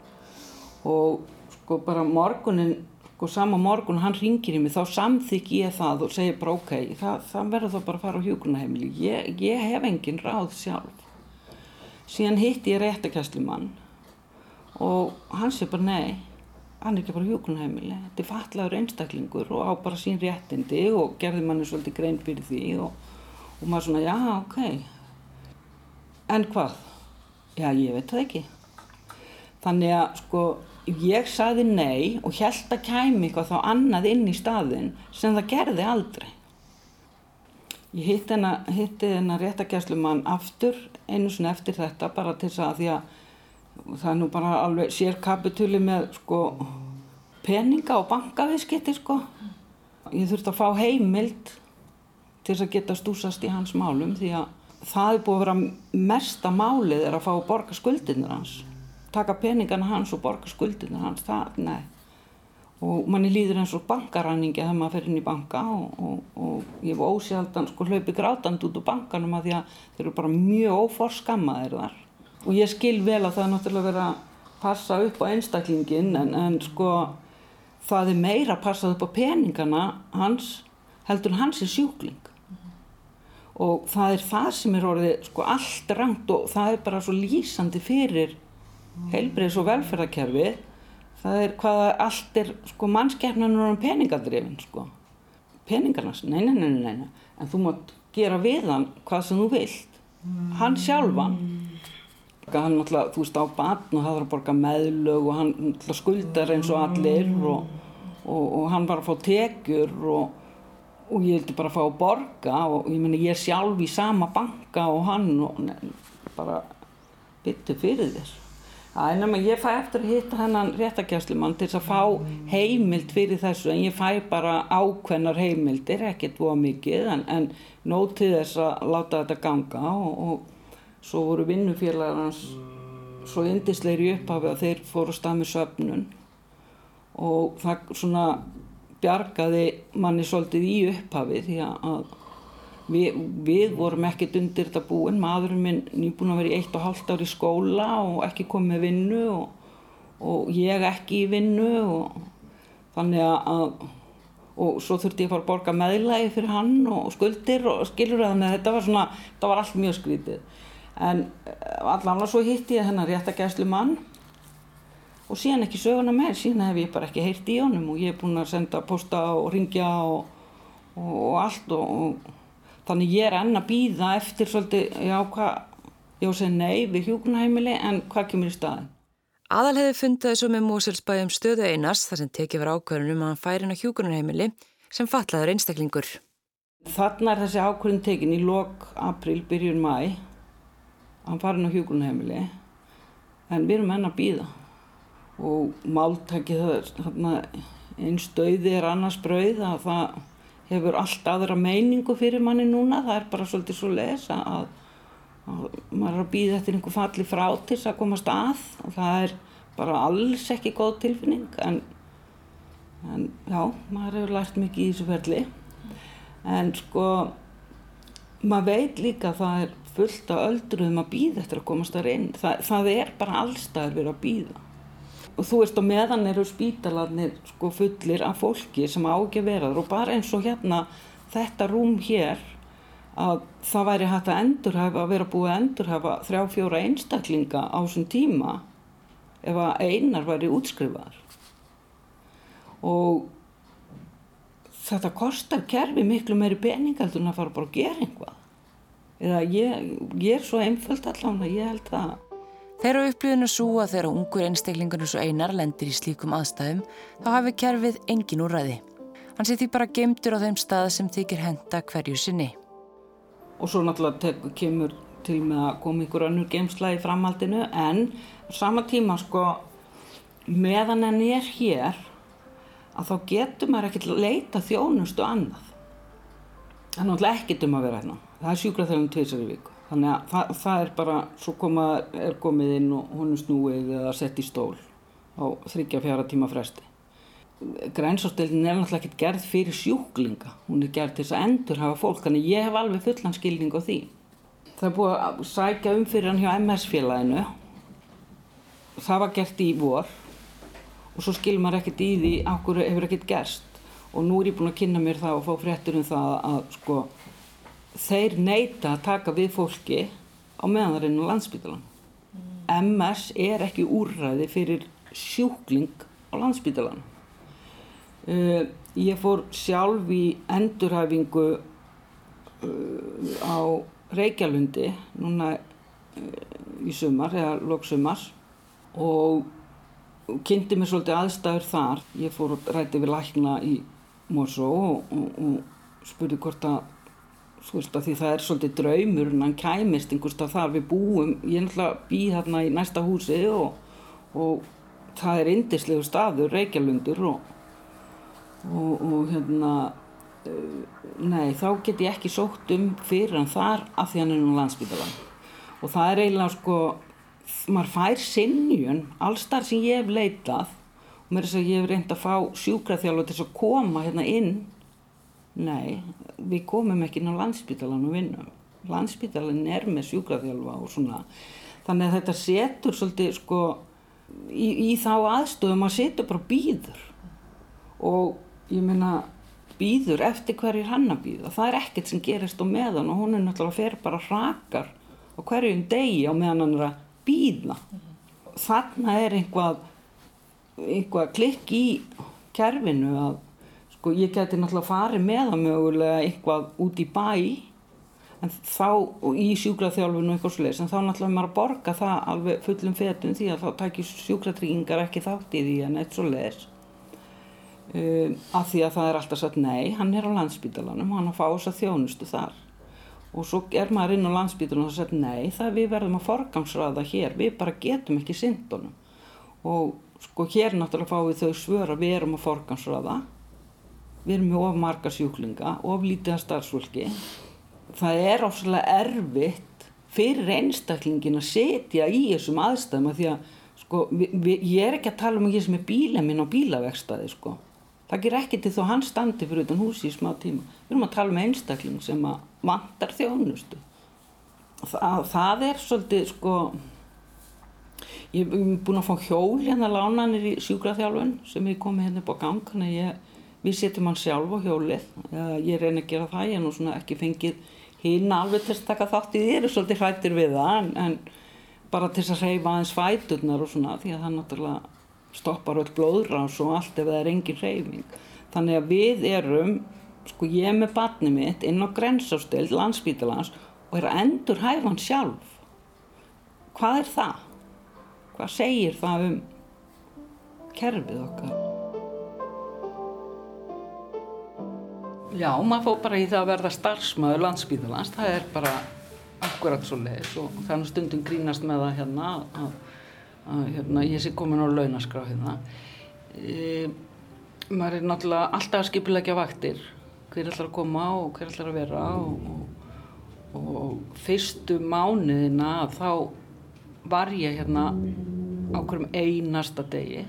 [SPEAKER 1] og sko bara morgunin sko sama morgun hann ringir í mig þá samþykk ég það og segir bara ok, það, það verður þá bara að fara á hjókunaheimili ég, ég hef engin ráð sjálf. Síðan hitti ég réttakæslumann og hann sé bara nei hann er ekki bara hjókunaheimili þetta er fatlaður einstaklingur og á bara sín réttindi og gerði manni svolítið grein fyrir því og, og maður svona já ok en hvað? Já ég veit það ekki þannig að sko ég saði nei og held að kæmi eitthvað þá annað inn í staðin sem það gerði aldrei. Ég hitti hennar réttagjæslumann aftur einu svona eftir þetta bara til þess að því að það er nú bara alveg sér kapitúli með sko peninga og bankaviðskipti sko. Ég þurfti að fá heimild til þess að geta stúsast í hans málum því að það er búið að vera mesta málið er að fá að borga skuldinur hans taka peningana hans og borga skuldinu hans, það, nei. Og manni líður eins og bankaræningi þegar maður fer inn í banka og, og, og ég hef ósjaldan sko hlaupi grátand út úr bankanum að því að þeir eru bara mjög óforskammaðir þar. Og ég skil vel að það er náttúrulega verið að passa upp á einstaklingin en, en sko það er meira að passa upp á peningana hans heldur hans er sjúkling. Og það er það sem er orðið sko allt rangt og það er bara svo lýsandi fyrir heilbriðs og velferðarkerfi það er hvaða allt er sko mannskeppnarnur um peningadrifin sko. Peningarnas, nei, nei, nei, nei. En þú mátt gera við hann hvað sem þú vilt. Hann sjálfan hann náttúrulega, þú veist á batn og það var að borga meðlög og hann náttúrulega skuldar eins og allir og, og, og hann var að fá tekjur og, og ég vildi bara fá að borga og ég menna ég er sjálf í sama banka og hann og ne, bara byttu fyrir þér. Það er nefnilega, ég fæ eftir að hitta hennan réttagjastlumann til að fá heimild fyrir þessu en ég fæ bara ákveðnar heimildir, ekkert búa mikið en, en nót til þess að láta þetta ganga og, og svo voru vinnufélagar hans svo indisleiri upphafi að þeir fóru stað með söfnun. Og það svona bjargaði manni svolítið í upphafi því að Við, við vorum ekkert undir þetta búin, maðurinn minn nýbúin að vera í eitt og hálft ár í skóla og ekki komið með vinnu og, og ég ekki í vinnu og þannig að og svo þurfti ég að fara að borga meðlægi fyrir hann og skuldir og skilur að þetta var svona, þetta var allt mjög skrítið en eh, allavega svo hitti ég hennar réttagæslu mann og síðan ekki söguna með, síðan hef ég bara ekki heyrt í honum og ég er búin að senda posta og ringja og, og, og allt og þannig ég er enn að býða eftir svolítið, já hvað, ég segi nei við hjókunarheimili en hvað kemur í staðin?
[SPEAKER 2] Aðal hefði fundið þessu með Mósilsbæjum stöðu einars þar sem tekið var ákvörðunum að hann færi inn á hjókunarheimili sem fatlaður einstaklingur.
[SPEAKER 1] Þannig er þessi ákvörðun tekin í lok april, byrjun mæ hann farin á hjúgrunheimili en við erum enn að býða og máltæki einn stauði er annars brauð að það hefur allt aðra meiningu fyrir manni núna. Það er bara svolítið svo les að, að maður er að býða eftir einhver falli frá til að komast að. Og það er bara alls ekki góð tilfinning. En, en já, maður hefur lært mikið í þessu ferli. En sko maður veit líka að það er fullt af öldruðum að býða eftir að komast þar inn. Það, það er bara allstaðar verið að býða. Og þú veist, og meðan eru spítalarnir sko fullir af fólki sem á ekki að vera þar og bara eins og hérna þetta rúm hér að það væri hægt að endurhafa, að vera búið að endurhafa þrjá fjóra einstaklinga á þessum tíma ef að einar væri útskrifaðar. Og þetta kostar kerfi miklu meiri peningaldur en að fara bara að gera einhvað ég, ég er svo einföld allavega, ég held það.
[SPEAKER 2] Þeirra upplýðinu svo að þeirra ungur einstaklingunum svo einar lendir í slíkum aðstæðum þá hafi kerfið engin úr ræði. Hann sé því bara gemdur á þeim stað sem þykir henda hverju sinni.
[SPEAKER 1] Og svo náttúrulega tek, kemur til með að koma ykkur önnur gemsla í framhaldinu en sama tíma sko meðan henni er hér að þá getur maður ekkert leita þjónustu annað. Það er náttúrulega ekkert um að vera hérna það er sjúkraþjálfum tveisar í viku. Þannig að það, það er bara svo koma, er komið inn og hún er snúið eða sett í stól á þryggja fjara tíma fresti. Grænsástöldin er náttúrulega ekkert gerð fyrir sjúklinga. Hún er gerð til þess að endur hafa fólk. Þannig ég hef alveg fullan skilning á því. Það er búið að sækja um fyrir hann hjá MS félaginu það var gert í vor og svo skilur maður ekkert í því okkur hefur ekkert gerst. Og nú er ég búin að kynna mér það og fá fréttur um það að sko þeir neyta að taka við fólki á meðan það er inn á landsbytalan. Mm. MS er ekki úrræði fyrir sjúkling á landsbytalan. Uh, ég fór sjálf í endurhæfingu uh, á Reykjalundi núna uh, í sumar eða loksumar og kynnti mér svolítið aðstæður þar. Ég fór og rætti við lækna í Morsó og, og, og spurði hvort að Veist, því það er svolítið draumur en hann kæmist einhverstað þar. Við búum ég náttúrulega bí hérna í næsta húsi og, og það er indislegu staður, Reykjalundur og, og, og hérna uh, nei, þá get ég ekki sótt um fyrir hann þar af því hann er nú landsbytalan og það er eiginlega sko maður fær sinnjun alls þar sem ég hef leitað og mér er þess að ég hef reynd að fá sjúkraþjálf til að koma hérna inn Nei, við komum ekki inn á landsbytalan og vinnum. Landsbytalan er með sjúkraþjálfa og svona. Þannig að þetta setur svolítið sko í, í þá aðstofum að setja bara býður. Og ég meina býður eftir hverjir hann að býða. Það er ekkert sem gerist á meðan og hún er náttúrulega að fer bara hrakar á hverjum degi á meðan hann er að býða. Þarna er einhvað, einhvað klikk í kerfinu að sko ég geti náttúrulega farið með það mögulega eitthvað út í bæ en þá, og í sjúkraþjálfinu og eitthvað sluðis, en þá náttúrulega maður að borga það alveg fullum fetum því að þá takir sjúkratryggingar ekki þátt í því en eitt svo leiðis um, af því að það er alltaf satt nei, hann er á landsbítalanum hann fá þess að þjónustu þar. Og svo er maður inn á landsbítalanum og það satt nei, það við verðum að forgangsraða hér, við bara getum ekki syndunum og sko hér náttúrulega fáum við þau svör að við erum að forgangsraða við erum með of marga sjúklinga, of lítið að starfsfólki. Það er ofslega erfitt fyrir einstaklingin að setja í þessum aðstæðum að því að sko, við, við, ég er ekki að tala um ekki sem er bíla minn á bílavegstaði sko. Það ger ekki til þó hann standi fyrir utan húsi í smá tíma. Við erum að tala um einstakling sem að vantar þjónustu. Það, það er svolítið sko, ég hef búin að fá hjól hérna lánanir í sjúkraþjálfun sem ég komi hérna upp á gang, þannig að ég við setjum hann sjálf á hjólið ég reyna að gera það, ég er nú svona ekki fengið hinn alveg til að taka þátt í þér og svolítið hrættir við það en, en bara til að reyfa aðeins fæturnar og svona því að það náttúrulega stoppar öll blóðrás og allt ef það er engin reyfing þannig að við erum sko ég með barni mitt inn á grensástild landsbítalans og er að endur hæfa hann sjálf hvað er það? hvað segir það um kerfið okkar? Já, maður fór bara í það að verða starfsmöður landsbíðalans, það er bara akkurat svo leiðis og þannig stundum grínast með það hérna að, að hérna, ég sé komin á launaskrá hérna. E, maður er náttúrulega alltaf að skipilegja vaktir, hver ætlar að koma og hver ætlar að vera og, og, og fyrstu mánuðina þá var ég hérna á hverjum einasta degi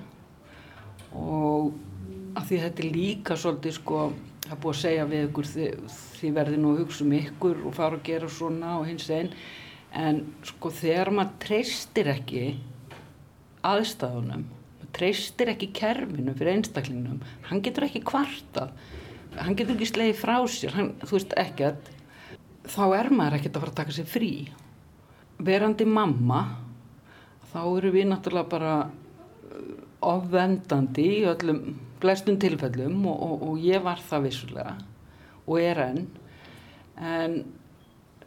[SPEAKER 1] og að því þetta er líka svolítið sko það búið að segja við ykkur þið verði nú að hugsa um ykkur og fara að gera svona og hins einn en sko þegar maður treystir ekki aðstæðunum treystir ekki kerfinu fyrir einstaklingnum hann getur ekki kvartað hann getur ekki slegið frá sér hann, þú veist ekkert þá er maður ekkert að fara að taka sér frí. Verandi mamma þá eru við náttúrulega bara ofvendandi í öllum flestum tilfellum og, og, og ég var það vissulega og er enn. En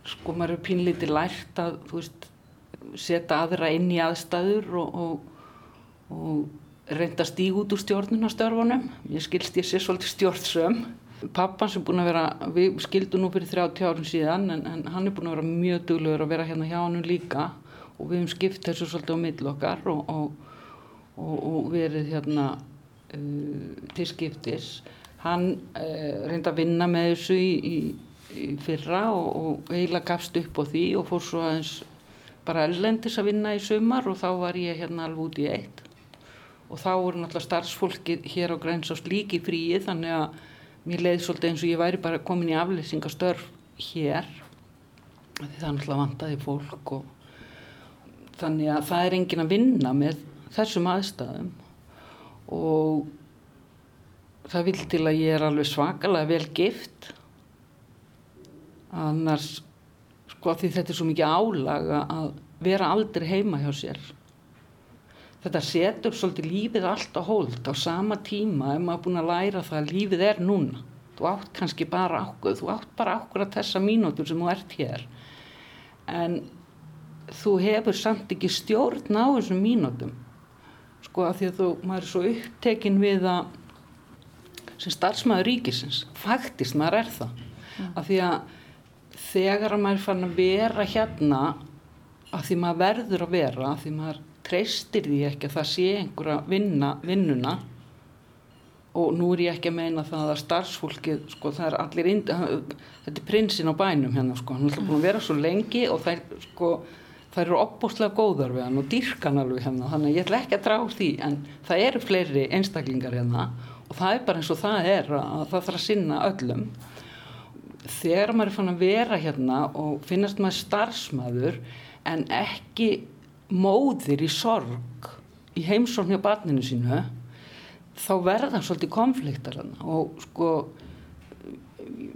[SPEAKER 1] sko maður er pínlítið lært að veist setja aðra inn í aðstæður og, og reynda stíg út úr stjórnunastörfunum ég skilst ég sé svolítið stjórnsöm. Pappan sem búin að vera við skildum nú fyrir 30 árum síðan en, en hann er búin að vera mjög duglegur að vera hérna hjá hann líka. Og við hefum skipt þessu svolítið á millokkar og verið hérna til skiptis. Hann uh, reyndi að vinna með þessu í, í, fyrra og, og eiginlega gafst upp á því og fór svo aðeins bara ellendis að vinna í sumar og þá var ég hérna alveg út í eitt. Og þá voru náttúrulega starfsfólki hér á Grænsás líki fríi þannig að mér leiði svolítið eins og ég væri bara komin í aflýsingastörf hér. Því það náttúrulega vantaði fólk og þannig að það er engin að vinna með þessum aðstæðum og það vil til að ég er alveg svakalega vel gift. Annars sko því þetta er svo mikið álaga að vera aldrei heima hjá sér. Þetta setur svolítið lífið allt á hold á sama tíma ef maður er búin að læra það að lífið er núna. Þú átt kannski bara ákveð þú átt bara ákveð að þessa mínútur sem þú ert hér. En þú hefur samt ekki stjórn á þessum mínútum sko að því að þú, maður er svo upptekinn við að sem starfsmæður ríkisins, faktist maður er það, mm. að því að þegar maður er fann að vera hérna, að því maður verður að vera, að því maður treystir því ekki að það sé einhverja vinna, vinnuna og nú er ég ekki að meina það að starfsfólki, sko það er allir, indi, þetta er prinsinn á bænum hérna sko, hann er alltaf búin að vera svo lengi og það er sko það eru opbúslega góðar við hann og dýrkan alveg hérna þannig að ég ætla ekki að drá því en það eru fleiri einstaklingar hérna og það er bara eins og það er að það þarf að sinna öllum. Þegar maður er fann að vera hérna og finnast maður starfsmaður en ekki móðir í sorg í heimsórn hjá barninu sínu þá verða svolítið konfliktar hérna. Og sko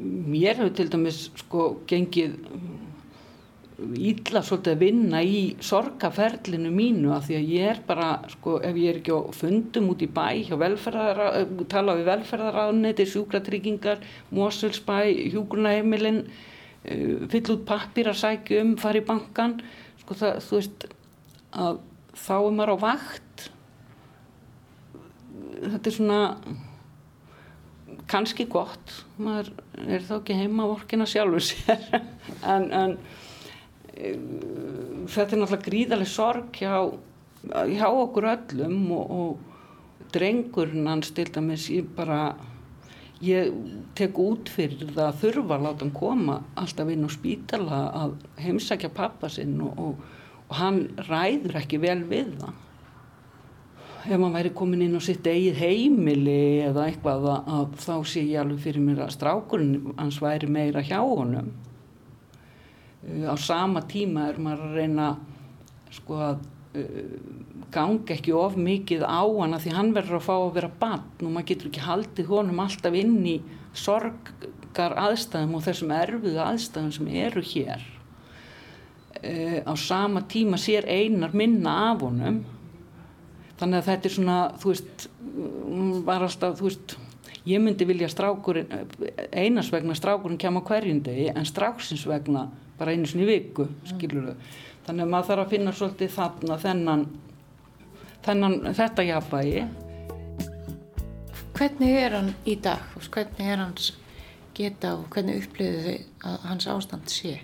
[SPEAKER 1] mér hefur til dæmis sko gengið ítla svolítið að vinna í sorgaferlinu mínu af því að ég er bara, sko, ef ég er ekki á fundum út í bæ hjá velferðara, eh, tala við velferðaráðneti, sjúkratryggingar, Moselsbæ, hjúgrunaheimilin, eh, fyll út pappir að sækja um, fara í bankan, sko það, þú veist, að þá er maður á vakt, þetta er svona kannski gott, maður er þá ekki heima á orkina sjálfur sér, en, en þetta er náttúrulega gríðarlega sorg hjá, hjá okkur öllum og, og drengurinn hans til dæmis ég bara ég tek út fyrir það að þurfa að láta hann koma alltaf inn á spítala að heimsækja pappa sinn og, og, og hann ræður ekki vel við það. Ef maður væri komin inn á sitt eigið heimili eða eitthvað að, að þá sé ég alveg fyrir mér að strákurinn hans væri meira hjá honum á sama tíma er maður að reyna sko að uh, gangi ekki of mikið á hana því hann verður að fá að vera bann og maður getur ekki haldið honum alltaf inn í sorgar aðstæðum og þessum erfiðu aðstæðum sem eru hér. Uh, á sama tíma sér einar minna af honum. Þannig að þetta er svona þú veist, var alltaf þú veist, ég myndi vilja strákurinn einars vegna strákurinn kemur hverjum degi en stráksins vegna bara einu sinni viku, skilur þau. Þannig að maður þarf að finna svolítið þarna þennan, þennan þetta jafnvægi.
[SPEAKER 2] Hvernig er hann í dag? Hvernig er hans geta og hvernig upplýðu þau að hans ástand sé?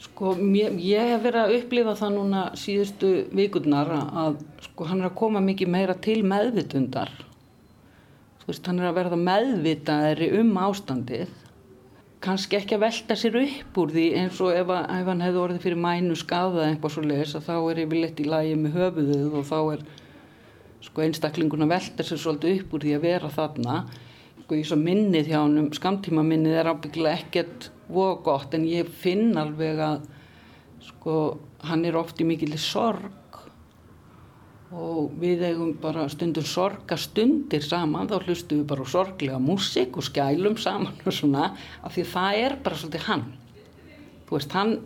[SPEAKER 1] Sko, mér, ég hef verið að upplifa það núna síðustu vikurnar að sko, hann er að koma mikið meira til meðvitundar. Þú veist, hann er að verða meðvitaðri um ástandið. Kannski ekki að velta sér upp úr því eins og ef, að, ef hann hefði orðið fyrir mænu skafað eitthvað svo leiðis að þá er yfirleitt í lagi með höfuðuð og þá er sko, einstaklingun að velta sér svolítið upp úr því að vera þarna. Sko, ég svo minnið hjá hann skamtíma minnið er ábyggilega ekkert voða gott en ég finn alveg að sko hann er oft í mikil sorg og við eigum bara stundum sorgastundir saman þá hlustum við bara sorglega músik og skælum saman og svona af því það er bara svolítið hann. Þú veist, hann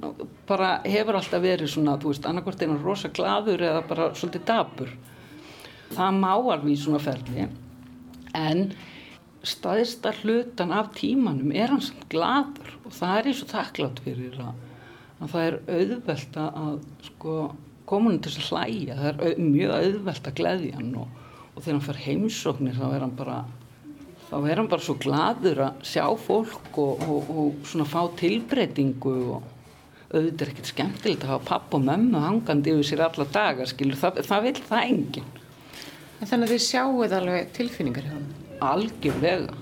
[SPEAKER 1] bara hefur alltaf verið svona, þú veist, annarkvært er hann rosa gladur eða bara svolítið dabur það má alveg í svona ferli en staðista hlutan af tímanum er hann sem gladur og það er eins og þakklátt fyrir að, að það er auðvelt að sko komunum til að hlæja, það er mjög auðvelt að gleyðja hann og, og þegar hann fer heimsóknir þá er hann bara þá er hann bara svo gladur að sjá fólk og, og, og svona fá tilbreytingu og auðvitað er ekkert skemmtilegt að hafa papp og mömmu hangandi yfir sér alla dagar, skilur, það, það vil það enginn.
[SPEAKER 2] En þannig að þið sjáuð alveg tilfinningar hjá hann?
[SPEAKER 1] Algjörlega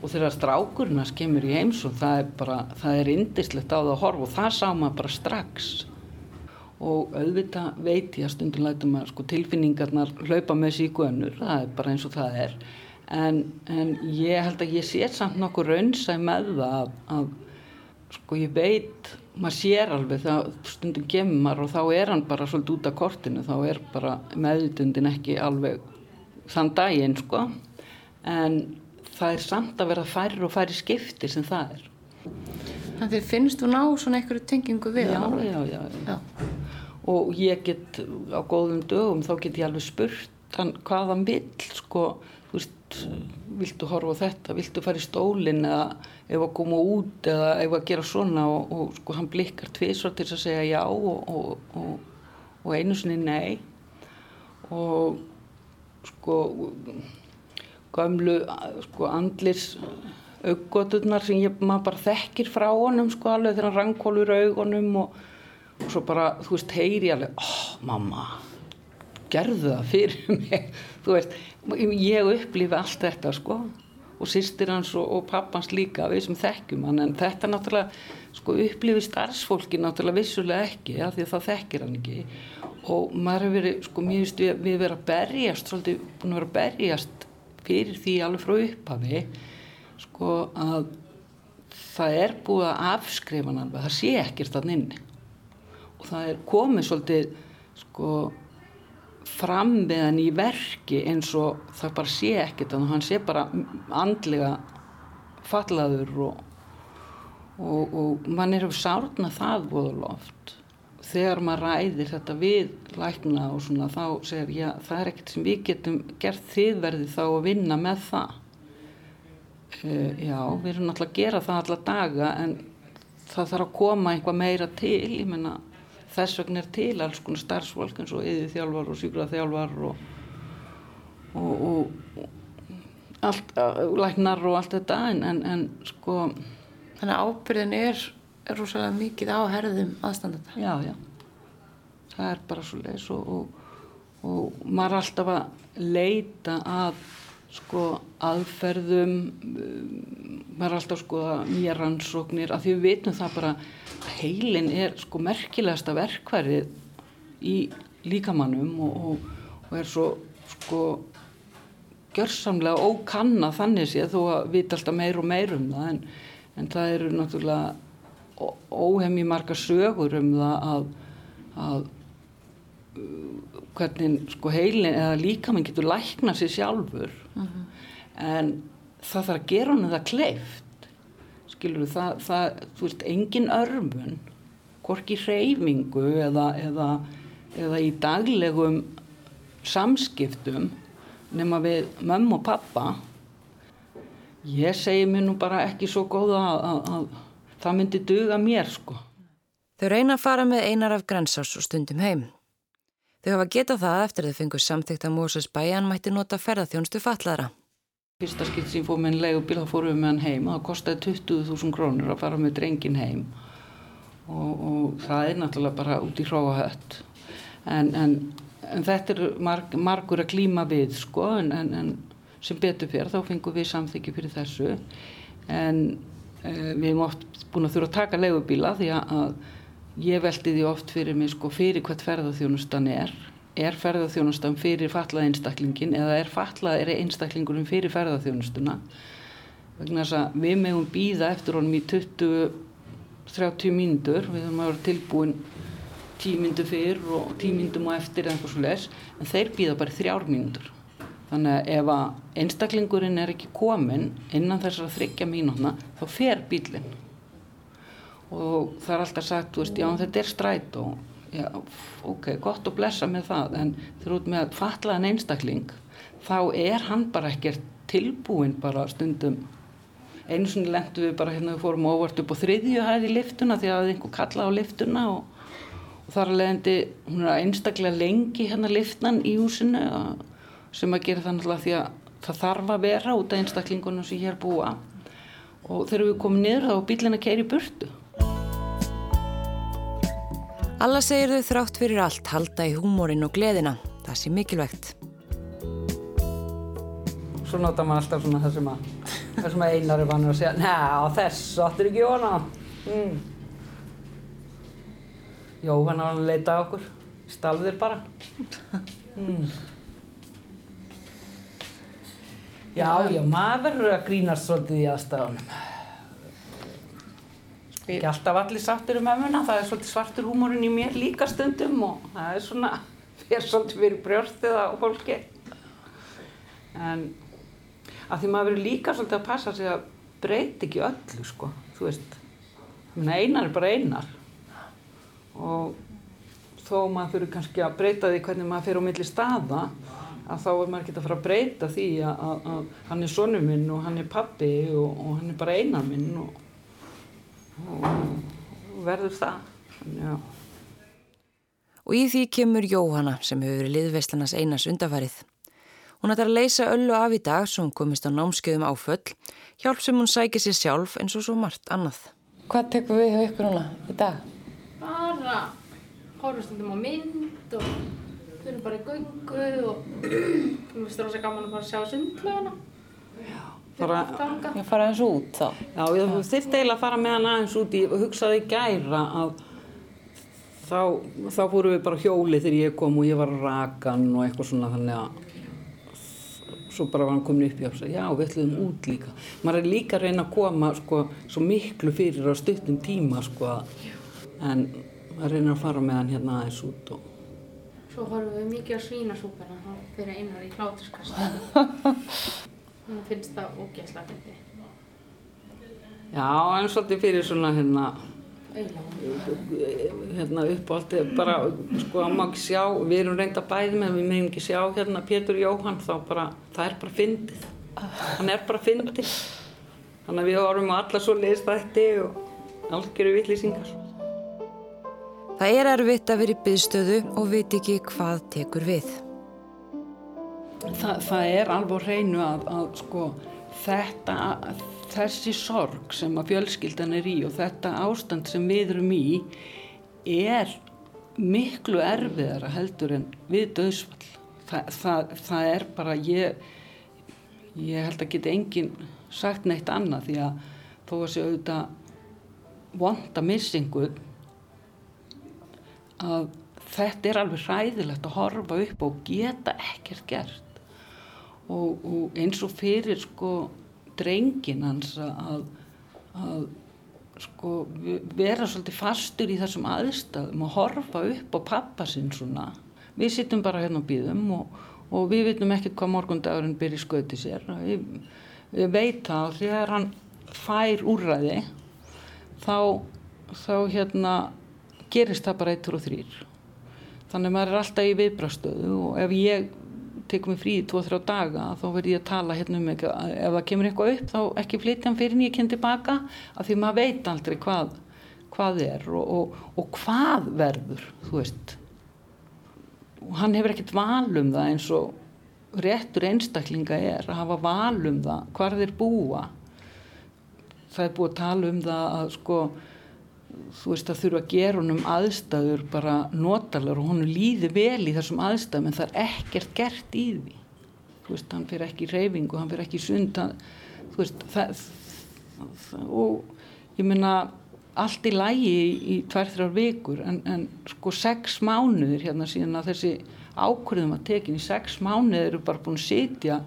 [SPEAKER 1] og þegar strákurna skemmur í heimsókn það er bara, það er indislegt á það að horfa og það sá maður bara strax og auðvitað veit ég að stundum lætum að sko, tilfinningarnar hlaupa með síku önnur, það er bara eins og það er. En, en ég held að ég sé samt nokkuð raunsæg með það að, að sko ég veit maður sér alveg það stundum gemmar og þá er hann bara svolítið út af kortinu, þá er bara meðutundin ekki alveg þann daginn sko. En það er samt að vera færri og færri skipti sem það er.
[SPEAKER 2] Þannig finnst þú ná svona einhverju tengingu við
[SPEAKER 1] já, já, já, já og ég get á góðum dögum þá get ég alveg spurt hann hvað hann vil sko, þú veist, viltu horfa þetta? Viltu fara í stólinn eða ef að koma út eða ef að gera svona? Og, og sko hann blikkar tvísvar til að segja já og, og, og einu sinni nei. Og sko gömlu sko andlis auggoturnar sem ég, maður bara þekkir frá honum sko alveg þegar hann rangkólur augunum og og svo bara, þú veist, heyri alveg oh, mamma, gerðu það fyrir mig. Þú veist, ég upplifi allt þetta sko og sýstir hans og, og pappans líka við sem þekkjum hann, en þetta náttúrulega sko upplifi starfsfólki náttúrulega vissulega ekki, ja, því að það þekkir hann ekki. Og maður hefur verið sko mér finnst við, við verið að berjast svolítið, búin að vera að berjast fyrir því alveg frá upphafi sko að það er búið að afskrifa hann alveg, það sé ekkert þann inni og það er komið svolítið sko fram með hann í verki eins og það bara sé ekkert þannig að hann sé bara andlega fallaður og, og, og mann er að sárna það voðaloft þegar maður ræðir þetta við lækna og svona þá segir já það er ekkert sem við getum gert þið þá að vinna með það. Uh, já við erum náttúrulega að gera það alla daga en það þarf að koma einhvað meira til ég menna þess vegna er til alls konar starfsfólk eins og yfir þjálfar og sjúkrað þjálfar og, og, og allt, læknar og allt þetta en, en, en sko
[SPEAKER 2] Þannig að ábyrðin er, er rosalega mikið á herðum aðstandanda
[SPEAKER 1] Já, já. Það er bara svo leiðis og, og maður er alltaf að leita að sko aðferðum maður er alltaf sko nýja rannsóknir af því við veitum það bara heilin er sko merkilegasta verkværið í líkamannum og, og, og er svo sko gjörsamlega ókanna þannig sé þó að vita alltaf meir og meir um það en, en það eru náttúrulega óhemmi marga sögur um það að, að uh, hvernig sko heilin eða líkamann getur lækna sér sjálfur uh -huh. En það þarf að gera hann eða kleift skilur það, það, þú veist, engin örfun, hvorki hreyfingu eða, eða, eða í daglegum samskiptum nema við mömmu og pappa. Ég segi mér nú bara ekki svo góða að, að, að það myndi duga mér sko.
[SPEAKER 2] Þau reyna að fara með einar af grensás og stundum heim. Þau hafa getað það eftir þau fengur samþygt að Mósus bæjan mætti nota ferðarþjónstu fallara.
[SPEAKER 1] Fyrsta skipt sem ég fór með einn legubíl þá fórum við með hann heim. Og það kostiði 20.000 krónur að fara með drengin heim. Og, og það er náttúrulega bara út í hróahött en, en, en þetta er marg, margur að klíma við sko en, en sem betur fyrir þá fengum við samþykki fyrir þessu. En e, við hefum oft búin að þurfa að taka leigubíla því að ég veldi því oft fyrir mig sko fyrir hvert ferðarþjónustan er er ferðarþjónustan fyrir fatlað einstaklingin eða er fatlað er einstaklingurum fyrir ferðarþjónustuna vegna þess að við meðum býða eftir honum í 20-30 mínútur. Við höfum að vera tilbúin tímyndu fyrr og tímyndum og eftir eða eitthvað svo les en þeir býða bara þrjár mínútur. Þannig að ef að einstaklingurinn er ekki komin innan þessara þryggja mínútna þá fer bílinn og það er alltaf sagt, veist, já þetta er stræt og já, ok, gott að blessa með það en þegar út með fatlaðan einstakling þá er hann bara ekkert tilbúin bara stundum. Einu svona lendu við bara hérna við fórum óvart upp á þriðju hæði liftuna því að einhver kalla á liftuna og, og þar að leiðandi hún er einstaklega lengi hérna liftan í húsinu sem að gera það náttúrulega því að það þarf að vera út af einstaklingunum sem hér búa. Og þegar við komum niður þá bílina keiri burtu
[SPEAKER 2] Alla segir þau þrátt fyrir allt halda í húmórin og gleðina. Það sé mikilvægt.
[SPEAKER 1] Svo nota maður alltaf svona það sem að, það sem að einar er vannur að segja Næ, þess áttur ekki vona. Mm. Jóhann var að leita á okkur. Stalðir bara. Mm. Já, já, maður verður að grínast svolítið í aðstafanum ekki alltaf allir sáttir um ömmuna, það er svolítið svartur húmórin í mér líka stundum og það er svona, fyrir svolítið fyrir brjörstið á fólki. En að því maður verður líka svolítið að passa sig að breyti ekki öllu, sko, þú veist. Einar er bara einar og þó maður fyrir kannski að breyta því hvernig maður fyrir á milli staða að þá er maður ekki að fara að breyta því að, að, að hann er sonu minn og hann er pappi og, og hann er bara einar minn og og verður það. Já.
[SPEAKER 2] Og í því kemur Jóhanna sem hefur verið liðveislarnas einas undafarið. Hún ætlar að leysa öllu af í dag hún komist á námskeiðum áföll, hjálp sem hún sækir sér sjálf eins og svo margt annað.
[SPEAKER 3] Hvað tekur við hjá ykkur núna í dag?
[SPEAKER 4] Bara horfustundum á mynd og fyrir bara í göngu og mér finnst það rosa gaman að fara að sjá sundlöguna
[SPEAKER 1] fara,
[SPEAKER 3] ég fara eins út þá.
[SPEAKER 1] Já, ég þurfti eiginlega að fara með hann aðeins út í og hugsaði gæra að þá, þá fóru við bara hjóli þegar ég kom og ég var rakan og eitthvað svona þannig að svo bara var hann komin upp í og sagði já við ætlum út líka. Maður er líka að reyna að koma sko svo miklu fyrir á stuttum tíma sko en maður reyna að fara með hann hérna aðeins út og
[SPEAKER 4] Svo horfum við mikið á svínasúpuna fyrir einar í hláturskast Hún finnst það ógeðslega fyndi.
[SPEAKER 1] Já, en svolítið fyrir svona hérna, hérna upp á allt, bara sko að maður ekki sjá, við erum reynda bæði með, við meðum ekki sjá hérna Pétur Jóhann, þá bara, það er bara fyndið. Hann er bara fyndið. Þannig að við horfum á alla svo leiðstætti og allt gerur vittlýsingar.
[SPEAKER 2] Það er erfitt að vera í byðstöðu og veit ekki hvað tekur við.
[SPEAKER 1] Þa, það er alveg hreinu að, að sko, þetta, þessi sorg sem að fjölskyldan er í og þetta ástand sem við erum í er miklu erfiðara heldur en við döðsvall. Þa, það, það er bara, ég, ég held að geta enginn sagt neitt annað því að þó að sé auðvitað vonda missinguð að þetta er alveg hræðilegt að horfa upp og geta ekkert gert og, og eins og fyrir sko drengin hans að, að sko vera svolítið fastur í þessum aðstæðum og horfa upp á pappa sinn svona. Við sittum bara hérna og býðum og, og við vitum ekkert hvað morgundagurinn byrjir skauti sér. Við, við veit að þegar hann fær úrræði þá, þá hérna gerist það bara eittur og þrýr þannig að maður er alltaf í viðbrastöðu og ef ég tekum við frí í 2-3 daga þá verður ég að tala hérna um eitthvað ef það kemur eitthvað upp þá ekki flytja hann fyrir en ég kemur tilbaka af því maður veit aldrei hvað, hvað er og, og, og hvað verður þú veist. Og hann hefur ekkert val um það eins og réttur einstaklinga er að hafa val um það hvar þeir búa. Það er búið að tala um það að sko þú veist að þurfa að gera honum aðstæður bara notalar og honum líði vel í þessum aðstæðum en það er ekkert gert í því. Þú veist, hann fyrir ekki í reyfingu, hann fyrir ekki í sund þú veist, það, það og ég meina allt í lægi í, í tvær, þrjár vikur en, en sko sex mánuðir hérna síðan að þessi ákvörðum að tekin í sex mánuðir eru bara búin að sitja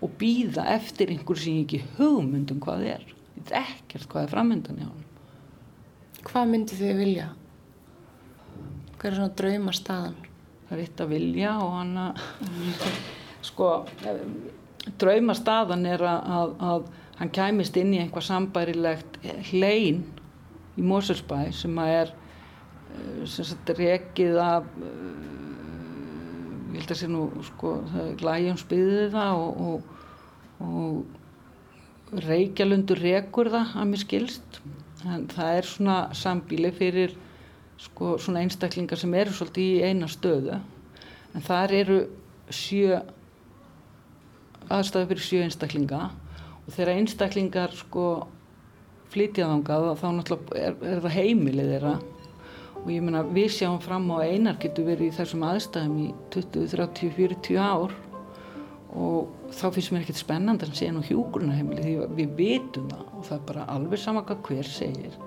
[SPEAKER 1] og býða eftir einhver sem ekki hugmyndum hvað er. Þetta er ekkert hvað er framöndan í honum
[SPEAKER 3] Hvað myndi þið vilja? Hvað er svona drauma staðan?
[SPEAKER 1] það er eitt að vilja og hann að sko drauma staðan er að, að, hann kæmist inn í einhvað sambærilegt hlein í Moselsbæ sem að er eh, sem sagt rekið af eh, ég held að sé nú sko Læjónsbyðið það og, og, og Reykjalundur rekur það að mér skilst en það er svona sambíli fyrir sko svona einstaklingar sem eru svolítið í eina stöðu. En þar eru sjö aðstæðu fyrir sjö einstaklinga. Og þegar einstaklingar sko flytja þangað þá náttúrulega er, er það heimilið þeirra. Og ég meina við sjáum fram á að einar getur verið í þessum aðstæðum í 20, 30, 40 ár og þá finnst mér ekkert spennandi að segja nú hjúgrunarheimili því að við vitum það og það er bara alveg sama hvað hver segir.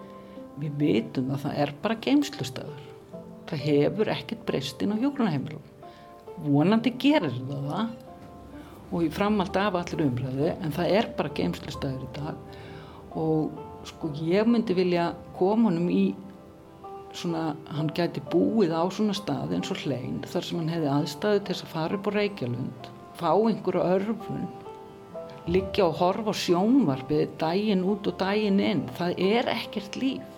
[SPEAKER 1] Við vitum það, það er bara geimslustöður það hefur ekkert breyst inn á hjúgrunarheimilum vonandi gerir það það og í framhald af allir umræðu en það er bara geimslustöður í dag. Og sko ég myndi vilja koma honum í svona, hann gæti búið á svona stað eins og hlein þar sem hann hefði aðstæðu til þess að fara upp á Reykjalund fá einhverju örfun liggja og horfa á sjónvarpið daginn út og daginn inn það er ekkert líf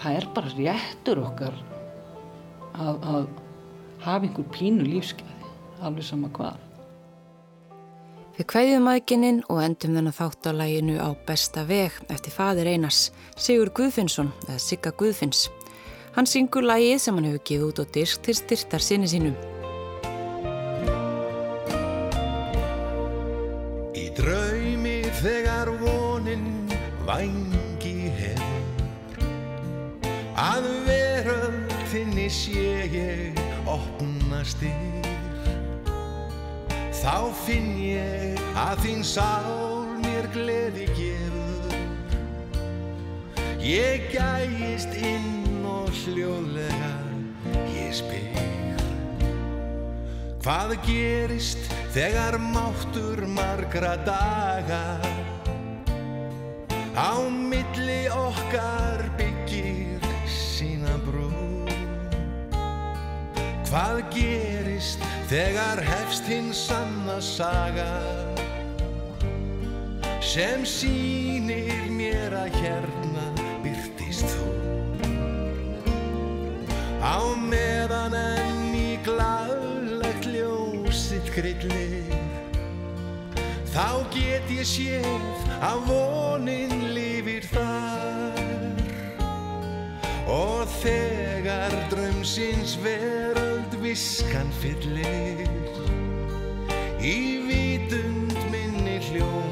[SPEAKER 1] það er bara réttur okkar að, að hafa einhver pínu lífskeiði alveg sama hvað
[SPEAKER 2] Við kvæðjum aðginnin og endum þennan þátt á besta veg eftir fadir Einars, Sigur Guðfinnsson eða Sigga Guðfinns. Hann syngur lægið sem hann hefur gefið út á disk til styrtar sinni sínum.
[SPEAKER 5] Vangi hefur að veröldinni sé ég opnast yfir Þá finn ég að þín sál mér gleði gefur. Ég gæist inn og hljóðlega ég spyr Hvað gerist þegar máttur margra daga Á milli okkar byggir sína brú. Hvað gerist þegar hefst hinn sanna saga? Sem sýnir mér að hérna byrtist þú. Á meðan enn í glaðlegt ljósitt grillir þá get ég séð að vonin lifir þar. Og þegar draumsins veröld viskan fyllir í vitund minni hljómar